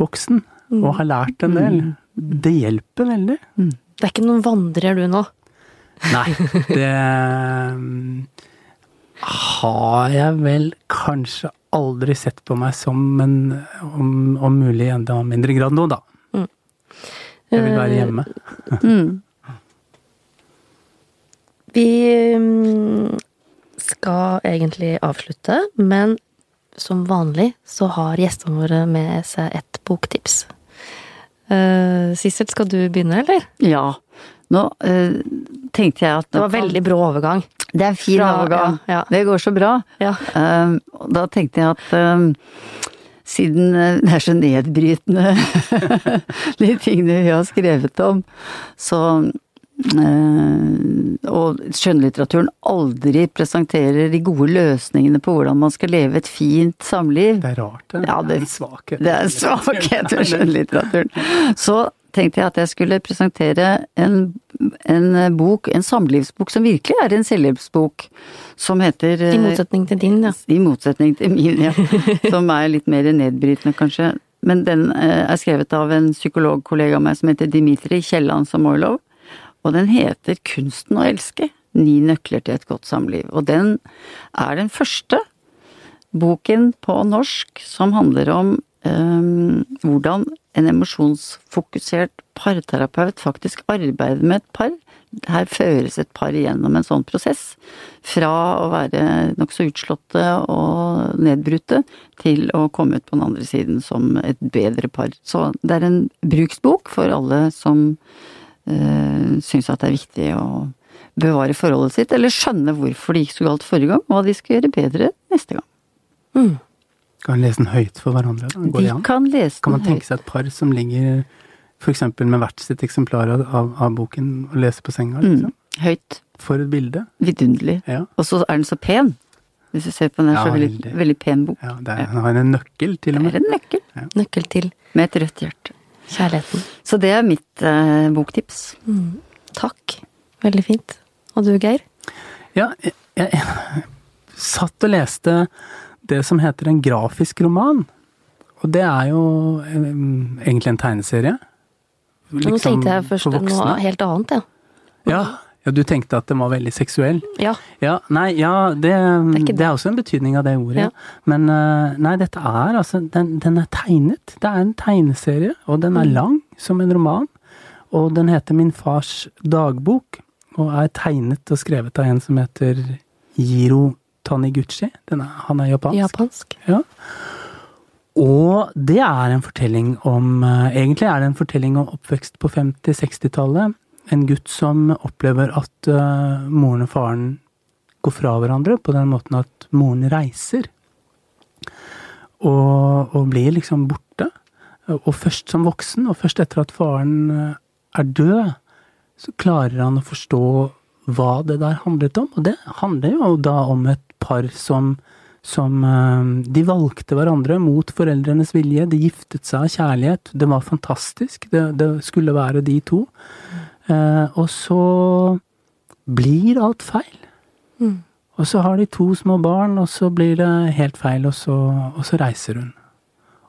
voksen Mm. og har lært en del. Det hjelper veldig. Det er ikke noen vandrer du nå. Nei, det mm, har jeg vel kanskje aldri sett på meg som, men om, om mulig i enda mindre grad nå, da. Jeg vil være hjemme. Mm. Vi mm, skal egentlig avslutte, men som vanlig så har gjestene våre med seg et boktips. Uh, Sissel, skal du begynne, eller? Ja. Nå eh, tenkte jeg at Det var veldig brå overgang. Det er en fin Fra- overgang. ja, ja. Det går så bra. Ja. Uh, da tenkte jeg at uh, siden eh, det er så nedbrytende, [laughs] de tingene vi har skrevet om, så eh, Og skjønnlitteraturen aldri presenterer de gode løsningene på hvordan man skal leve et fint samliv. Det er rart, det. Ja, det- er en svakhet. Det er en svakhet ved skjønnlitteraturen. Så tenkte jeg at jeg skulle presentere en, en bok, en samlivsbok som virkelig er en selvhjelpsbok, som heter I motsetning til din, ja. I motsetning til min, ja. [laughs] Som er litt mer nedbrytende, kanskje. Men den eh, er skrevet av en psykologkollega av meg som heter Dimitri Kielland Samoilov. Og den heter Kunsten å elske. Ni nøkler til et godt samliv. Og den er den første boken på norsk som handler om um, hvordan en emosjonsfokusert parterapeut faktisk arbeider med et par. Her føres et par igjennom en sånn prosess. Fra å være nokså utslåtte og nedbrutte, til å komme ut på den andre siden som et bedre par. Så det er en bruksbok for alle som uh, syns at det er viktig å bevare forholdet sitt, eller skjønne hvorfor det gikk så galt forrige gang, og hva de skal gjøre bedre neste gang. Kan lese den høyt for hverandre? Går De det an? kan lese Kan man den tenke seg et par som ligger f.eks. med hvert sitt eksemplar av, av, av boken og leser på senga? høyt. Liksom? Mm. Høyt. For et bilde. Vidunderlig. Ja. Og så er den så pen. Hvis du ser på den, er så Ja, veldig, veldig. veldig pen bok. ja det er, Den har en nøkkel, til og Det med. er en nøkkel Nøkkel til med et rødt hjerte. Kjærligheten. Så det er mitt eh, boktips. Mm. Takk. Veldig fint. Og du, Geir? Ja, jeg, jeg, jeg satt og leste det som heter en grafisk roman. Og det er jo eh, egentlig en tegneserie. Nå Liksom tenkte jeg først noe helt annet, ja. Ja, ja, du tenkte at den var veldig seksuell? Ja. Ja, nei, ja, det, det, er det. også en betydning av det ordet. Ja. Men eh, nei, dette er altså den, den er tegnet. Det er en tegneserie, og den Mm. er lang som en roman. Og den heter Min fars dagbok, og er tegnet og skrevet av en som heter Jiro Taniguchi. Den er, han er japansk. Japansk. Ja. Og det er en fortelling om eh, Egentlig er det en fortelling om oppvekst på 50-60-tallet. En gutt som opplever at uh, moren og faren går fra hverandre på den måten at moren reiser. Og, og blir liksom borte. Og først som voksen, og først etter at faren eh, er død, så klarer han å forstå hva det der handlet om. Og det handler jo da om et par som som eh, De valgte hverandre mot foreldrenes vilje. De giftet seg av kjærlighet. Det var fantastisk. Det, det skulle være de to. Og så blir alt feil. Mm. Og så har de to små barn, og så blir det helt feil, og så, og så reiser hun.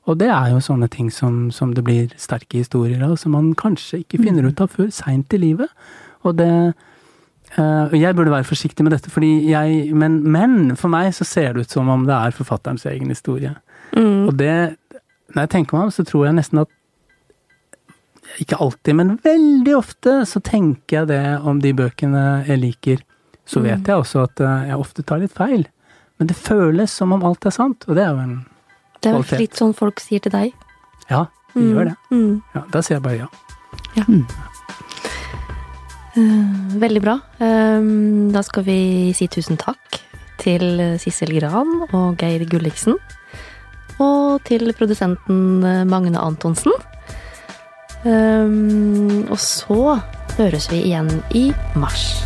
Og det er jo sånne ting som, som det blir sterke historier av, som man kanskje ikke finner ut av før seint i livet. Og det eh, Jeg burde være forsiktig med dette, fordi jeg men, men for meg så ser det ut som om det er forfatterens egen historie. Mm. Og det Når jeg tenker meg om, så tror jeg nesten at Ikke alltid, men veldig ofte så tenker jeg det om de bøkene jeg liker. Så vet jeg også at eh, jeg ofte tar litt feil. Men det føles som om alt er sant, og det er jo en Det er vel litt sånn folk sier til deg. Ja, de Mm. gjør det. Mm. Ja, da sier jeg bare ja. Eh, Veldig bra. Um, Da skal vi si tusen takk til Sissel Gran og Geir Gulliksen. Og til produsenten eh, Magne Antonsen. Um, og så høres vi igjen i mars.